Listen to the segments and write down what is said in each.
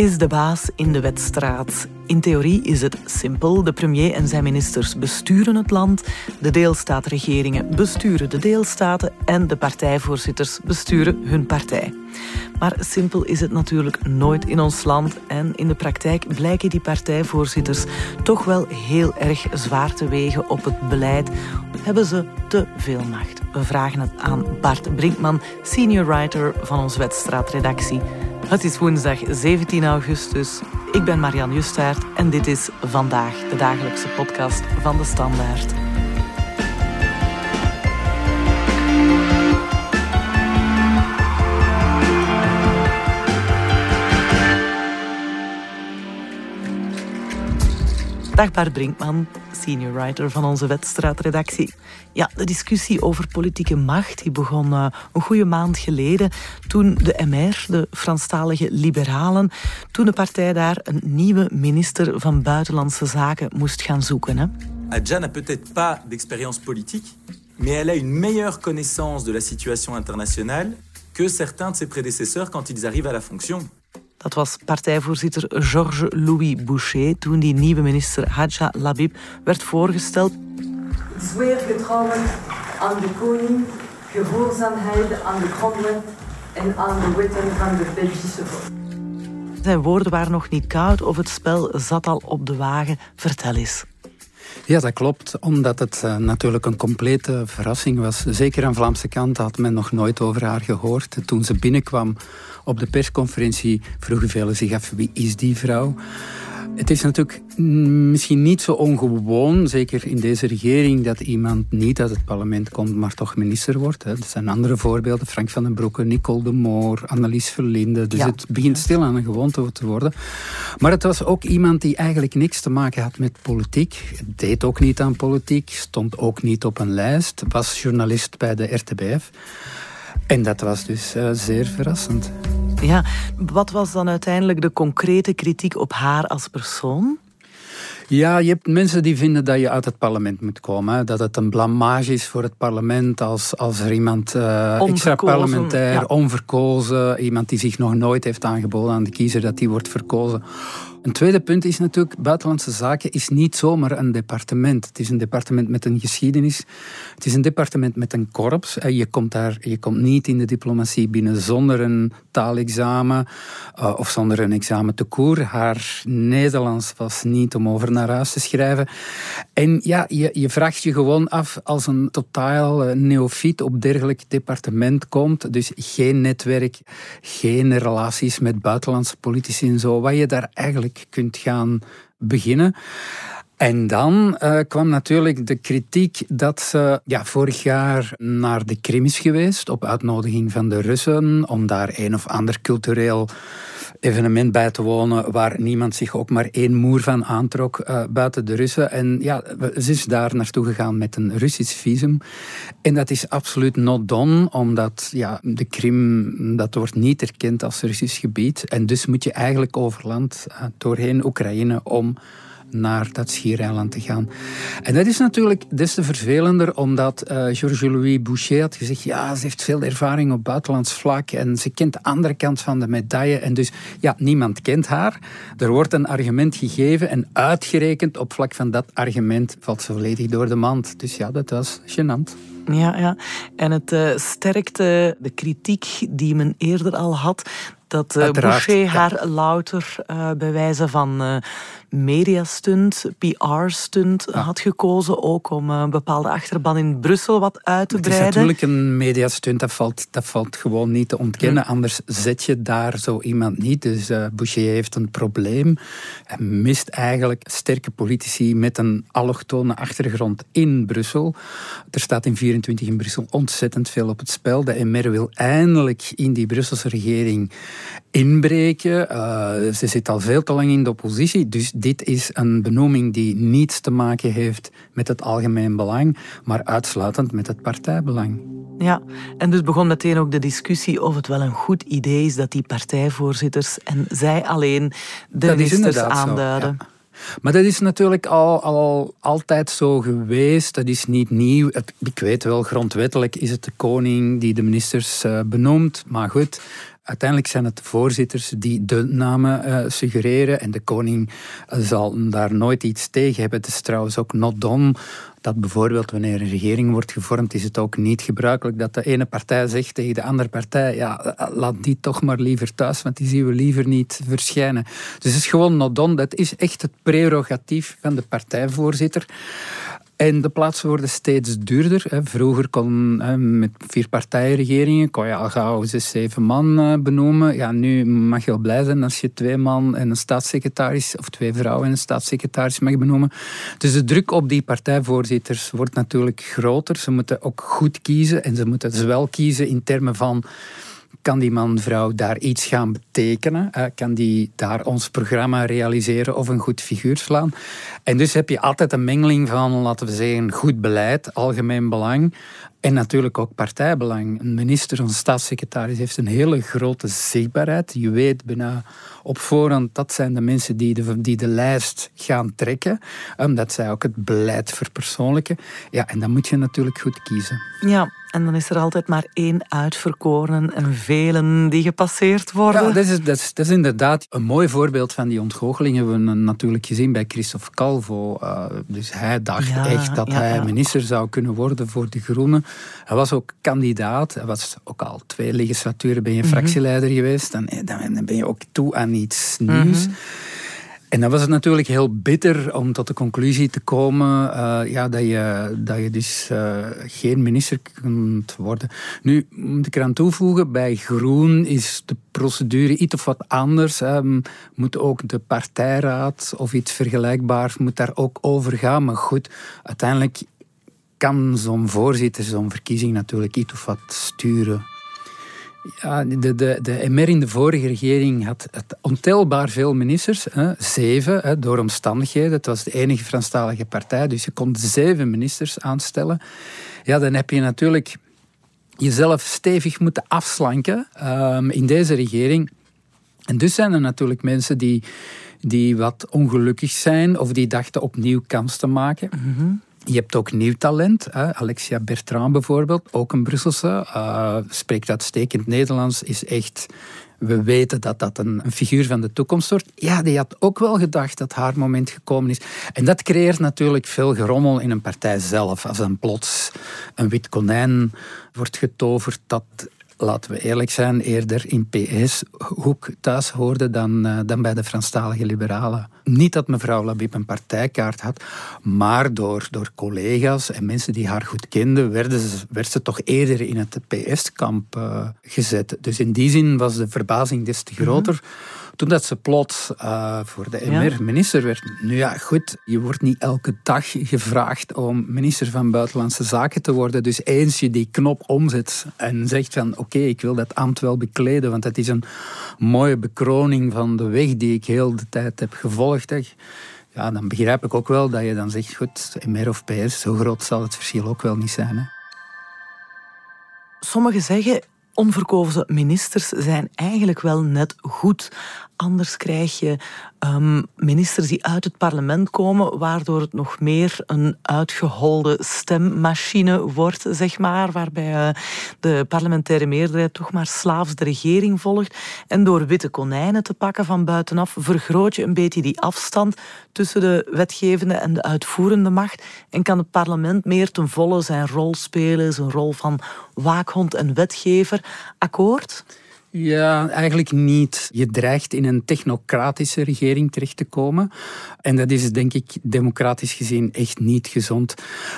is de baas in de wedstraat. In theorie is het simpel. De premier en zijn ministers besturen het land. De deelstaatregeringen besturen de deelstaten. En de partijvoorzitters besturen hun partij. Maar simpel is het natuurlijk nooit in ons land. En in de praktijk blijken die partijvoorzitters toch wel heel erg zwaar te wegen op het beleid. Hebben ze te veel macht? We vragen het aan Bart Brinkman, senior writer van onze wedstraatredactie. Het is woensdag 17 augustus. Ik ben Marian Justaert en dit is Vandaag, de dagelijkse podcast van De Standaard. Dag Brinkman, senior writer van onze wedstraatredactie. Ja, de discussie over politieke macht die begon uh, een goede maand geleden toen de MR, de Franstalige Liberalen, toen de partij daar een nieuwe minister van Buitenlandse Zaken moest gaan zoeken. Hè? Adja n'a peut-être pas d'expérience politique, mais elle a une meilleure connaissance de la situation internationale que certains de ses prédécesseurs quand ils arrivent à la fonction. Dat was partijvoorzitter Georges-Louis Boucher toen die nieuwe minister Hadja Labib werd voorgesteld. Zweer getrouwen aan de koning, gehoorzaamheid aan de grondwet en aan de wetten van de Belgische volk. Zijn woorden waren nog niet koud of het spel zat al op de wagen. Vertel eens. Ja, dat klopt. Omdat het uh, natuurlijk een complete verrassing was. Zeker aan Vlaamse kant had men nog nooit over haar gehoord. Toen ze binnenkwam op de persconferentie vroegen velen zich af wie is die vrouw. Het is natuurlijk misschien niet zo ongewoon, zeker in deze regering, dat iemand niet uit het parlement komt, maar toch minister wordt. Er zijn andere voorbeelden. Frank van den Broeke, Nicole de Moor, Annelies Verlinde. Dus het begint stil aan een gewoonte te worden. Maar het was ook iemand die eigenlijk niks te maken had met politiek. Deed ook niet aan politiek, stond ook niet op een lijst. Was journalist bij de RTBF. En dat was dus uh, zeer verrassend. Ja, wat was dan uiteindelijk de concrete kritiek op haar als persoon? Ja, je hebt mensen die vinden dat je uit het parlement moet komen. Dat het een blamage is voor het parlement als, als er iemand uh, extra parlementair, ja. onverkozen, iemand die zich nog nooit heeft aangeboden aan de kiezer, dat die wordt verkozen een tweede punt is natuurlijk, buitenlandse zaken is niet zomaar een departement. Het is een departement met een geschiedenis. Het is een departement met een korps. Je komt, daar, je komt niet in de diplomatie binnen zonder een taalexamen uh, of zonder een examen te koer. Haar Nederlands was niet om over naar huis te schrijven. En ja, je, je vraagt je gewoon af als een totaal uh, neofiet op dergelijk departement komt. Dus geen netwerk, geen relaties met buitenlandse politici en zo. Wat je daar eigenlijk kunt gaan beginnen. En dan uh, kwam natuurlijk de kritiek dat ze ja, vorig jaar naar de Krim is geweest op uitnodiging van de Russen om daar een of ander cultureel evenement bij te wonen waar niemand zich ook maar één moer van aantrok uh, buiten de Russen. En ja, ze is daar naartoe gegaan met een Russisch visum. En dat is absoluut not done, omdat ja, de Krim, dat wordt niet erkend als Russisch gebied. En dus moet je eigenlijk over land uh, doorheen Oekraïne om naar dat schiereiland te gaan. En dat is natuurlijk des te vervelender, omdat uh, Georges-Louis Boucher had gezegd, ja, ze heeft veel ervaring op buitenlands vlak en ze kent de andere kant van de medaille. En dus, ja, niemand kent haar. Er wordt een argument gegeven en uitgerekend op vlak van dat argument valt ze volledig door de mand. Dus ja, dat was gênant. Ja, ja. En het uh, sterkte de kritiek die men eerder al had, dat uh, Boucher haar louter uh, bij wijze van uh, mediastunt, PR-stunt ja. had gekozen. Ook om een bepaalde achterban in Brussel wat uit te breiden. Het is natuurlijk een mediastunt, dat valt, dat valt gewoon niet te ontkennen. Anders zet je daar zo iemand niet. Dus Boucher heeft een probleem. Hij mist eigenlijk sterke politici met een allochtone achtergrond in Brussel. Er staat in 24 in Brussel ontzettend veel op het spel. De MR wil eindelijk in die Brusselse regering inbreken. Uh, ze zit al veel te lang in de oppositie. Dus dit is een benoeming die niets te maken heeft met het algemeen belang, maar uitsluitend met het partijbelang. Ja, en dus begon meteen ook de discussie of het wel een goed idee is dat die partijvoorzitters en zij alleen de dat ministers aanduiden. Zo, ja. Maar dat is natuurlijk al, al altijd zo geweest. Dat is niet nieuw. Het, ik weet wel, grondwettelijk is het de koning die de ministers uh, benoemt. Maar goed, uiteindelijk zijn het de voorzitters die de namen uh, suggereren. En de koning zal daar nooit iets tegen hebben. Het is trouwens ook not done dat bijvoorbeeld wanneer een regering wordt gevormd, is het ook niet gebruikelijk dat de ene partij zegt tegen de andere partij, ja, laat die toch maar liever thuis, want die zien we liever niet verschijnen. Dus het is gewoon not done. Dat is echt het prerogatief van de partijvoorzitter. En de plaatsen worden steeds duurder. Vroeger kon met vier partijenregeringen kon je al gauw zes, zeven man eh, benoemen. Ja, nu mag je wel blij zijn als je twee man en een staatssecretaris, of twee vrouwen en een staatssecretaris mag benoemen. Dus de druk op die partijvoorzitters wordt natuurlijk groter. Ze moeten ook goed kiezen en ze moeten zowel kiezen in termen van kan die man, vrouw daar iets gaan betekenen? kan die daar ons programma realiseren of een goed figuur slaan? En dus heb je altijd een mengeling van, laten we zeggen, goed beleid, algemeen belang, en natuurlijk ook partijbelang. Een minister, een staatssecretaris heeft een hele grote zichtbaarheid. Je weet bijna op voorhand, dat zijn de mensen die de, die de lijst gaan trekken. Omdat zij ook het beleid verpersoonlijken. Ja, en dan moet je natuurlijk goed kiezen. Ja, en dan is er altijd maar één uitverkorenen en velen die gepasseerd worden. Ja, dat is, dat, is, dat is inderdaad een mooi voorbeeld van die ontgoocheling. Hebben we natuurlijk gezien bij Christophe Calvo. Uh, dus hij dacht echt dat hij minister zou kunnen worden voor de Groenen. Hij was ook kandidaat. Hij was ook al twee legislaturen ben je mhm. fractieleider geweest. Dan, dan ben je ook toe aan iets nieuws. Mhm. En dan was het natuurlijk heel bitter om tot de conclusie te komen uh, ja, dat, je, dat je dus uh, geen minister kunt worden. Nu moet ik eraan toevoegen, bij Groen is de procedure iets of wat anders. Moet ook de partijraad of iets vergelijkbaars moet daar ook over gaan. Maar goed, uiteindelijk kan zo'n voorzitter zo'n verkiezing natuurlijk iets of wat sturen. Ja, de, de, de MR in de vorige regering had ontelbaar veel ministers. Hè, zeven, hè, door omstandigheden. Het was de enige Franstalige partij, dus je kon zeven ministers aanstellen. Ja, dan heb je natuurlijk jezelf stevig moeten afslanken um, in deze regering. En dus zijn er natuurlijk mensen die, die wat ongelukkig zijn of die dachten opnieuw kans te maken. Mm je hebt ook nieuw talent. Hè? Alexia Bertrand bijvoorbeeld, ook een Brusselse. Uh, spreekt uitstekend Nederlands, is echt... We weten dat dat een, figuur van de toekomst wordt. Ja, die had ook wel gedacht dat haar moment gekomen is. En dat creëert natuurlijk veel gerommel in een partij zelf. Als dan plots een wit konijn wordt getoverd dat laten we eerlijk zijn, eerder in PS-hoek thuis hoorde dan, uh, dan bij de Franstalige liberalen. Niet dat mevrouw Labib een partijkaart had, maar door, door collega's en mensen die haar goed kenden, werden ze, werd ze toch eerder in het PS-kamp uh, gezet. Dus in die zin was de verbazing des te groter. Mhm toen dat ze plots uh, voor de MR minister werd. Nu ja, goed, je wordt niet elke dag gevraagd om minister van Buitenlandse Zaken te worden. Dus eens je die knop omzet en zegt van oké, ik wil dat ambt wel bekleden, want het is een mooie bekroning van de weg die ik heel de tijd heb gevolgd. Ja, dan begrijp ik ook wel dat je dan zegt, goed, MR of PS, zo groot zal het verschil ook wel niet zijn. Hè? Sommigen zeggen, onverkozen ministers zijn eigenlijk wel net goed. Anders krijg je um, ministers die uit het parlement komen, waardoor het nog meer een uitgeholde stemmachine wordt, zeg maar, waarbij uh, de parlementaire meerderheid toch maar slaafs de regering volgt. En door witte konijnen te pakken van buitenaf, vergroot je een beetje die afstand tussen de wetgevende en de uitvoerende macht en kan het parlement meer ten volle zijn rol spelen, zijn rol van waakhond en wetgever. Akkoord? Ja, eigenlijk niet. Je dreigt in een technocratische regering terecht te komen. En dat is denk ik democratisch gezien echt niet gezond.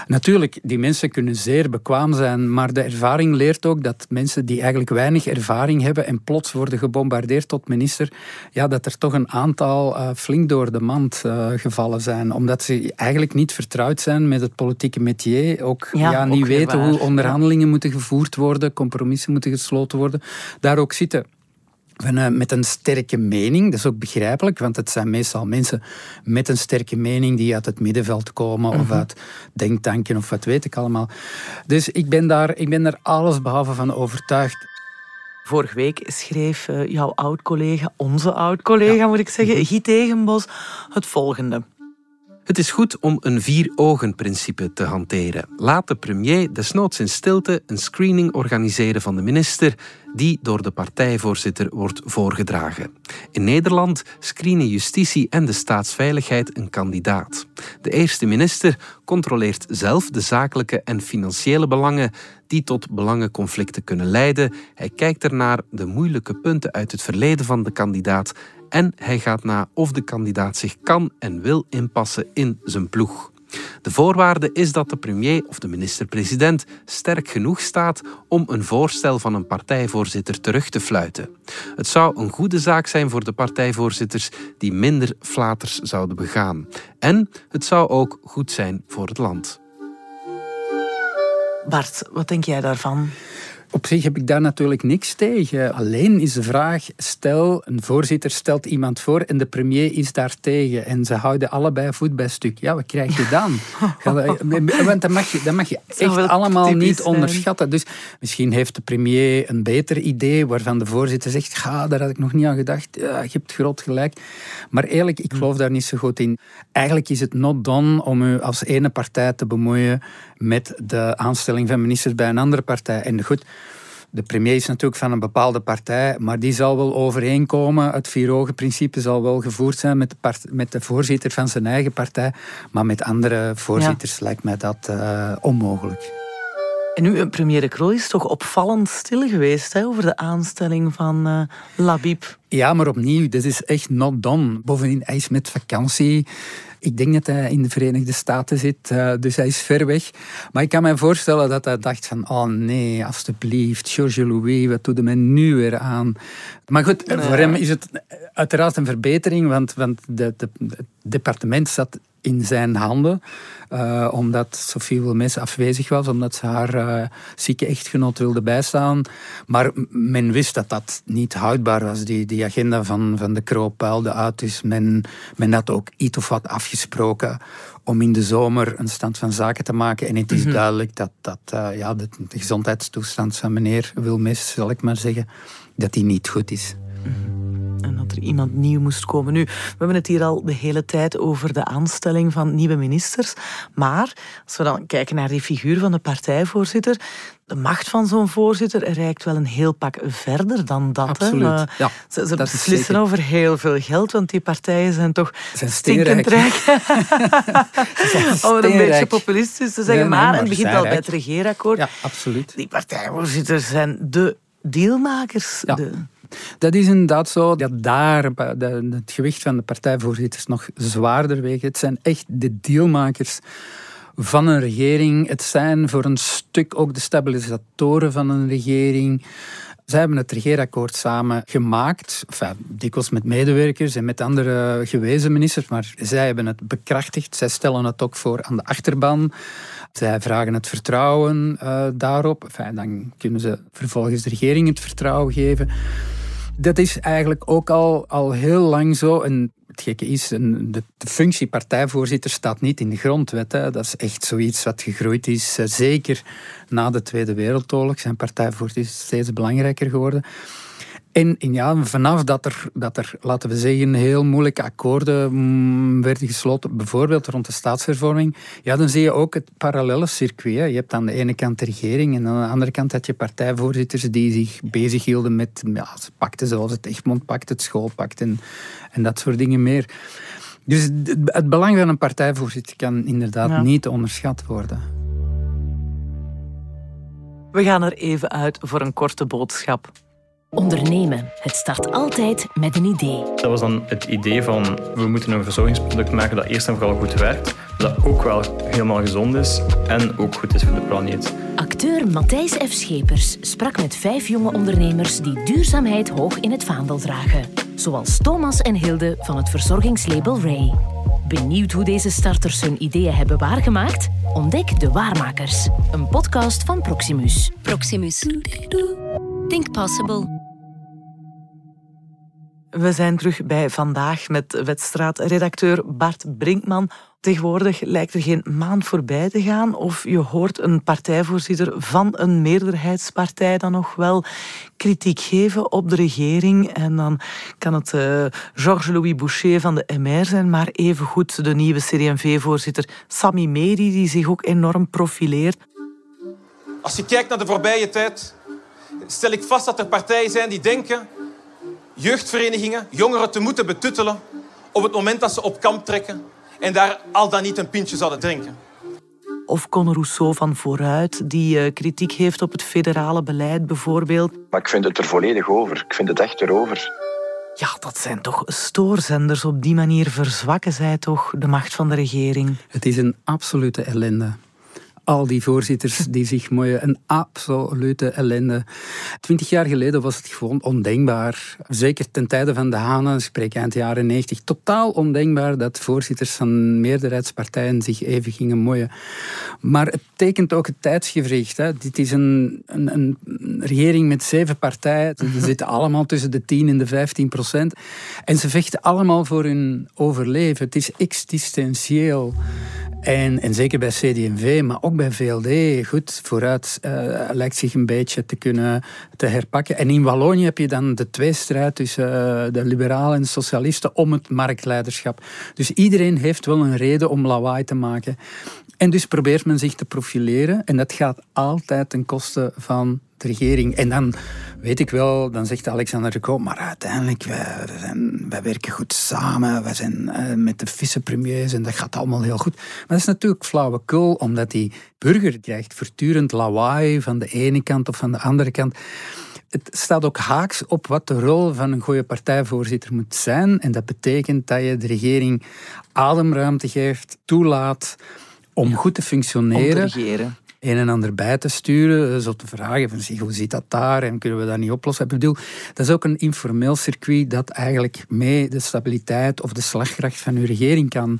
Natuurlijk, die mensen kunnen zeer bekwaam zijn, maar de ervaring leert ook dat mensen die eigenlijk weinig ervaring hebben en plots worden gebombardeerd tot minister, ja, dat er toch een aantal uh, flink door de mand uh, gevallen zijn. Omdat ze eigenlijk niet vertrouwd zijn met het politieke métier. Ook, ja, niet weten hoe onderhandelingen moeten gevoerd worden, compromissen moeten gesloten worden. Daar ook zitten met een sterke mening. Dat is ook begrijpelijk, want het zijn meestal mensen met een sterke mening die uit het middenveld komen of mhm. uit denktanken of wat weet ik allemaal. Dus ik ben daar, ik ben daar alles behalve van overtuigd. Vorige week schreef eh, jouw oud-collega, onze oud-collega moet ik zeggen, mhm. Guy Tegenbos, het volgende. Het is goed om een vier-ogen-principe te hanteren. Laat de premier desnoods in stilte een screening organiseren van de minister die door de partijvoorzitter wordt voorgedragen. In Nederland screenen justitie en de staatsveiligheid een kandidaat. De eerste minister controleert zelf de zakelijke en financiële belangen die tot belangenconflicten kunnen leiden. Hij kijkt ernaar de moeilijke punten uit het verleden van de kandidaat en hij gaat na of de kandidaat zich kan en wil inpassen in zijn ploeg. De voorwaarde is dat de premier of de minister-president sterk genoeg staat om een voorstel van een partijvoorzitter terug te fluiten. Het zou een goede zaak zijn voor de partijvoorzitters die minder flaters zouden begaan. En het zou ook goed zijn voor het land. Bart, wat denk jij daarvan? Op zich heb ik daar natuurlijk niks tegen. Alleen is de vraag, stel een voorzitter stelt iemand voor en de premier is daar tegen en ze houden allebei voet bij stuk. Ja, wat krijg je dan? Want dat mag je, dat mag je echt allemaal niet onderschatten. Dus misschien heeft de premier een beter idee waarvan de voorzitter zegt, ga, daar had ik nog niet aan gedacht. Ja, je hebt groot gelijk. Maar eerlijk, ik geloof daar niet zo goed in. Eigenlijk is het not done om u als ene partij te bemoeien met de aanstelling van ministers bij een andere partij. En goed, de premier is natuurlijk van een bepaalde partij, maar die zal wel overeenkomen. Het vier-ogen-principe zal wel gevoerd zijn met de, met de, voorzitter van zijn eigen partij. Maar met andere voorzitters lijkt mij dat uh, onmogelijk. En nu, premier de Croo is toch opvallend stil geweest hè, over de aanstelling van uh, Labib. Ja, maar opnieuw, dit is echt not done. Bovendien, hij is met vakantie. Ik denk dat hij in de Verenigde Staten zit, uh, dus hij is ver weg. Maar ik kan me voorstellen dat hij dacht van, oh nee, alstublieft, Georges Louis, wat doet hij nu weer aan? Maar goed, voor hem is het uiteraard een verbetering, want, want de, de, het departement zat in zijn handen. Uh, omdat Sophie Wilmes afwezig was, omdat ze haar uh, zieke echtgenoot wilde bijstaan. Maar men wist dat dat niet houdbaar was. Die, die agenda van, van de Kroop puilde uit. Dus men, men had ook iets of wat afgesproken om in de zomer een stand van zaken te maken. En het is mhm. duidelijk dat, dat uh, ja, de, de, gezondheidstoestand van meneer Wilmes, zal ik maar zeggen, dat die niet goed is. Mhm en dat er iemand nieuw moest komen. Nu, we hebben het hier al de hele tijd over de aanstelling van nieuwe ministers. Maar als we dan kijken naar die figuur van de partijvoorzitter, de macht van zo'n voorzitter reikt wel een heel pak verder dan dat. Absoluut. Hè? Ja, ze, ze beslissen over heel veel geld, want die partijen zijn toch zijn stinkend rijk. Om het een beetje populistisch te zeggen. maar, het begint al bij het regeerakkoord. Ja, absoluut. Die partijvoorzitters zijn de deelmakers. Ja. De... Dat is inderdaad zo dat daar het gewicht van de partijvoorzitters nog zwaarder weegt. Het zijn echt de dealmakers van een regering. Het zijn voor een stuk ook de stabilisatoren van een regering. Zij hebben het regeerakkoord samen gemaakt, enfin, dikwijls met medewerkers en met andere gewezen ministers, maar zij hebben het bekrachtigd. Zij stellen het ook voor aan de achterban. Zij vragen het vertrouwen uh, daarop. Dan kunnen ze vervolgens de regering het vertrouwen geven. Dat is eigenlijk ook al, al heel lang zo. En het gekke is, de, de functie partijvoorzitter staat niet in de grondwet. Hè. Dat is echt zoiets wat gegroeid is. Eh, zeker na de Tweede Wereldoorlog zijn partijvoorzitters steeds belangrijker geworden. En, ja, vanaf dat er, dat er, laten we zeggen, heel moeilijke akkoorden mm, werden gesloten, bijvoorbeeld rond de staatshervorming, ja, dan zie je ook het parallele circuit. Je hebt aan de ene kant de regering en aan de andere kant had je partijvoorzitters die zich bezighielden met ja, pakten zoals het Egmondpact, het Schoolpact en, en dat soort dingen meer. Dus het belang van een partijvoorzitter kan inderdaad niet onderschat worden. We gaan er even uit voor een korte boodschap. Ondernemen. Het start altijd met een idee. Dat was dan het idee van we moeten een verzorgingsproduct maken dat eerst en vooral goed werkt, dat ook wel helemaal gezond is en ook goed is voor de planeet. Acteur Matthijs F. Schepers sprak met vijf jonge ondernemers die duurzaamheid hoog in het vaandel dragen. Zoals Thomas en Hilde van het verzorgingslabel Ray. Benieuwd hoe deze starters hun ideeën hebben waargemaakt? Ontdek De Waarmakers, een podcast van Proximus. Proximus. Think possible. We zijn terug bij vandaag met wedstraatredacteur Bart Brinkman. Tegenwoordig lijkt er geen maand voorbij te gaan of je hoort een partijvoorzitter van een meerderheidspartij dan nog wel kritiek geven op de regering. En dan kan het uh, Georges-Louis Boucher van de MR zijn, maar evengoed de nieuwe CD&V-voorzitter Sami Meri, die zich ook enorm profileert. Als je kijkt naar de voorbije tijd, stel ik vast dat er partijen zijn die denken jeugdverenigingen jongeren te moeten betuttelen op het moment dat ze op kamp trekken en daar al dan niet een pintje zouden drinken. Of Conor Rousseau van Vooruit, die uh, kritiek heeft op het federale beleid bijvoorbeeld. Maar ik vind het er volledig over. Ik vind het echt erover. Ja, dat zijn toch stoorzenders. Op die manier verzwakken zij toch de macht van de regering. Het is een absolute ellende al die voorzitters die zich mooien. Een absolute ellende. Twintig jaar geleden was het gewoon ondenkbaar. Zeker ten tijde van de Hanen, spreek eind jaren 90. Totaal ondenkbaar dat voorzitters van meerderheidspartijen zich even gingen mooien. Maar het tekent ook het tijdsgevricht. Hè. Dit is een, een, een regering met zeven partijen. Ze zitten allemaal tussen de 10 en de 15 procent. En ze vechten allemaal voor hun overleven. Het is existentieel. En, en zeker bij CD&V, maar ook bij VLD, goed, vooruit uh, lijkt zich een beetje te kunnen te herpakken. En in Wallonië heb je dan de tweestrijd tussen uh, de liberalen en socialisten om het marktleiderschap. Dus iedereen heeft wel een reden om lawaai te maken. En dus probeert men zich te profileren. En dat gaat altijd ten koste van de regering. En dan weet ik wel, dan zegt Alexander de Koop, maar uiteindelijk, wij, zijn, wij werken goed samen, wij zijn uh, met de vicepremiers en dat gaat allemaal heel goed. Maar dat is natuurlijk flauwekul, omdat die burger krijgt voortdurend lawaai van de ene kant of van de andere kant. Het staat ook haaks op wat de rol van een goede partijvoorzitter moet zijn. En dat betekent dat je de regering ademruimte geeft, toelaat om goed te functioneren. Om te regeren een en ander bij te sturen, zo te vragen van zeg, hoe zit dat daar en kunnen we dat niet oplossen. Ik bedoel, dat is ook een informeel circuit dat eigenlijk mee de stabiliteit of de slagkracht van uw regering kan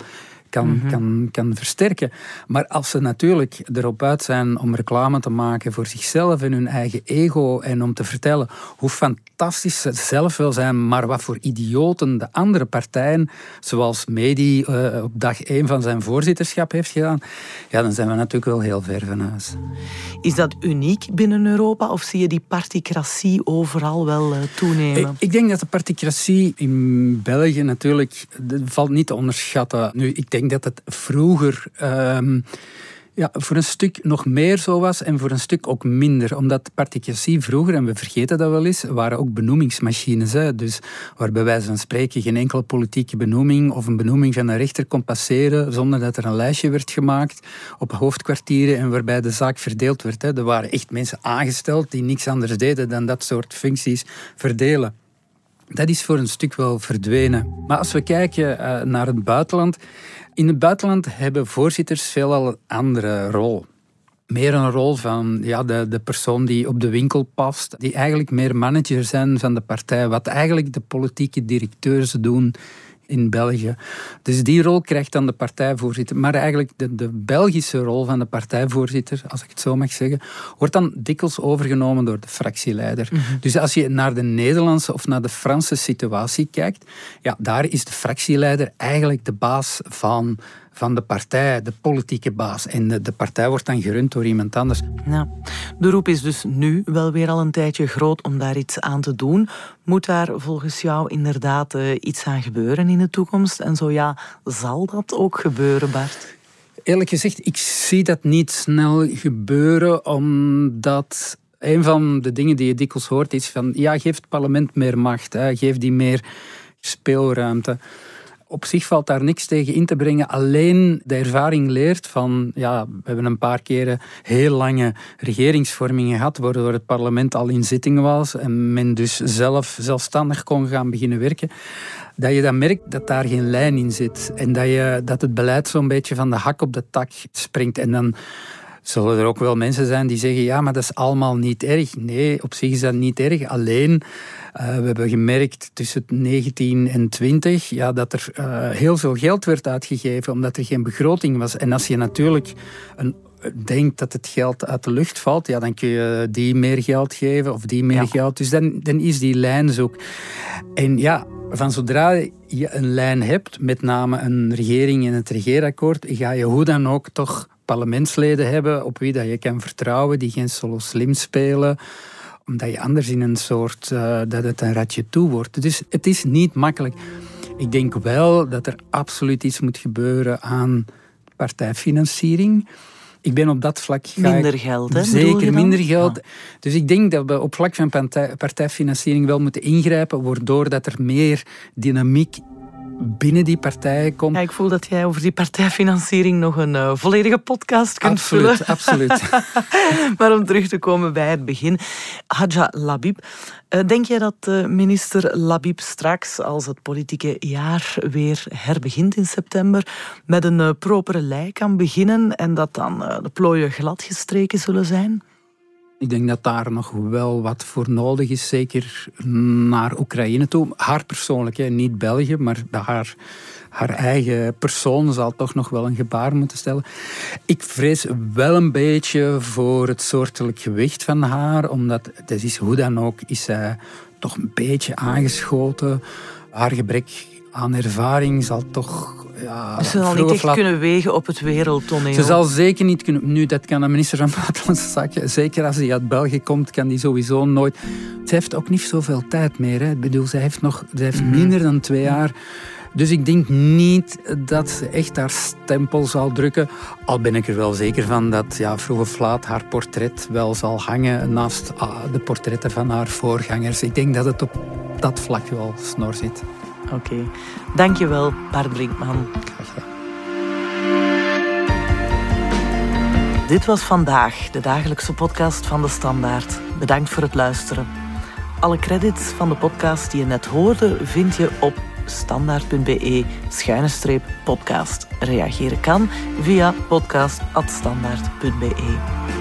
kan, mhm. kan, kan versterken. Maar als ze natuurlijk erop uit zijn om reclame te maken voor zichzelf en hun eigen ego en om te vertellen hoe fantastisch ze zelf wel zijn, maar wat voor idioten de andere partijen, zoals Medi uh, op dag één van zijn voorzitterschap heeft gedaan, ja, dan zijn we natuurlijk wel heel ver van huis. Is dat uniek binnen Europa of zie je die particratie overal wel uh, toenemen? Ik, ik, denk dat de particratie in België natuurlijk valt niet te onderschatten. Nu, ik denk denk dat het vroeger ehm, ja, voor een stuk nog meer zo was en voor een stuk ook minder. Omdat particratie vroeger, en we vergeten dat wel eens, waren ook benoemingsmachines. Hè. Dus waar bij wijze van spreken geen enkele politieke benoeming of een benoeming van een rechter kon passeren zonder dat er een lijstje werd gemaakt op hoofdkwartieren en waarbij de zaak verdeeld werd. Hè. Er waren echt mensen aangesteld die niks anders deden dan dat soort functies verdelen dat is voor een stuk wel verdwenen. Maar als we kijken uh, naar het buitenland. In het buitenland hebben voorzitters veelal een andere rol. Meer een rol van ja, de, de persoon die op de winkel past, die eigenlijk meer manager zijn van de partij. Wat eigenlijk de politieke directeurs doen in België. Dus die rol krijgt dan de partijvoorzitter. Maar eigenlijk de, de Belgische rol van de partijvoorzitter, als ik het zo mag zeggen, wordt dan dikwijls overgenomen door de fractieleider. Mhm. Dus als je naar de Nederlandse of naar de Franse situatie kijkt, ja, daar is de fractieleider eigenlijk de baas van van de partij, de politieke baas. En de, de, partij wordt dan gerund door iemand anders. Ja. De roep is dus nu wel weer al een tijdje groot om daar iets aan te doen. Moet daar volgens jou inderdaad uh, iets aan gebeuren in de toekomst? En zo ja, zal dat ook gebeuren, Bart? Eerlijk gezegd, ik zie dat niet snel gebeuren, omdat een van de dingen die je dikwijls hoort is van ja, geef het parlement meer macht, hè, geef die meer speelruimte op zich valt daar niks tegen in te brengen. Alleen de ervaring leert van, ja, we hebben een paar keren heel lange regeringsvormingen gehad, waardoor het parlement al in zitting was en men dus zelf zelfstandig kon gaan beginnen werken. Dat je dan merkt dat daar geen lijn in zit en dat, je, dat het beleid zo'n beetje van de hak op de tak springt. En dan zullen er ook wel mensen zijn die zeggen, ja, maar dat is allemaal niet erg. Nee, op zich is dat niet erg. Alleen uh, we hebben gemerkt tussen 19 en 20 ja, dat er uh, heel veel geld werd uitgegeven omdat er geen begroting was. En als je natuurlijk een denkt dat het geld uit de lucht valt, ja, dan kun je die meer geld geven of die meer geld. Dus dan, dan is die lijn zoek. En ja, van zodra je een lijn hebt, met name een regering in het regeerakkoord, ga je hoe dan ook toch parlementsleden hebben op wie dat je kan vertrouwen, die geen solo slim spelen, omdat je anders in een soort, uh, dat het een ratje toe wordt. Dus het is niet makkelijk. Ik denk wel dat er absoluut iets moet gebeuren aan partijfinanciering. Ik ben op dat vlak... Minder geld, hè? Zeker, minder geld. Dus ik denk dat we op vlak van partijfinanciering wel moeten ingrijpen, waardoor dat er meer dynamiek binnen die partijen komt. Ja, ik voel dat jij over die partijfinanciering nog een uh, volledige podcast kunt absoluut, vullen. Absoluut, maar om terug te komen bij het begin. Hadja Labib, uh, denk jij dat uh, minister Labib straks, als het politieke jaar weer herbegint in september, met een propere lei kan beginnen en dat dan de plooien gladgestreken zullen zijn? Ik denk dat daar nog wel wat voor nodig is, zeker naar Oekraïne toe. Haar persoonlijk, niet België, maar haar, haar eigen persoon zal toch nog wel een gebaar moeten stellen. Ik vrees wel een beetje voor het soortelijk gewicht van haar, omdat het is hoe dan ook, is zij toch een beetje aangeschoten. Haar gebrek aan ervaring zal toch ja, ze zal niet echt kunnen wegen op het wereldtoneel. Ze zal zeker niet kunnen... Nu, dat kan de minister van Buitenlandse Zaken. Zeker als hij uit België komt, kan die sowieso nooit... Ze heeft ook niet zoveel tijd meer. Hè. Ik bedoel, ze heeft, nog, ze heeft mhm. minder dan twee jaar. Dus ik denk niet dat ze echt haar stempel zal drukken. Al ben ik er wel zeker van dat ja, vroeg of laat haar portret wel zal hangen naast ah, de portretten van haar voorgangers. Ik denk dat het op dat vlak wel snor zit. Oké. Dankjewel, Bart Brinkman. Dit was vandaag de dagelijkse podcast van de Standaard. Bedankt voor het luisteren. Alle credits van de podcast die je net hoorde vind je op standaard.be schuine streep podcast. Reageren kan via podcast.standaard.be.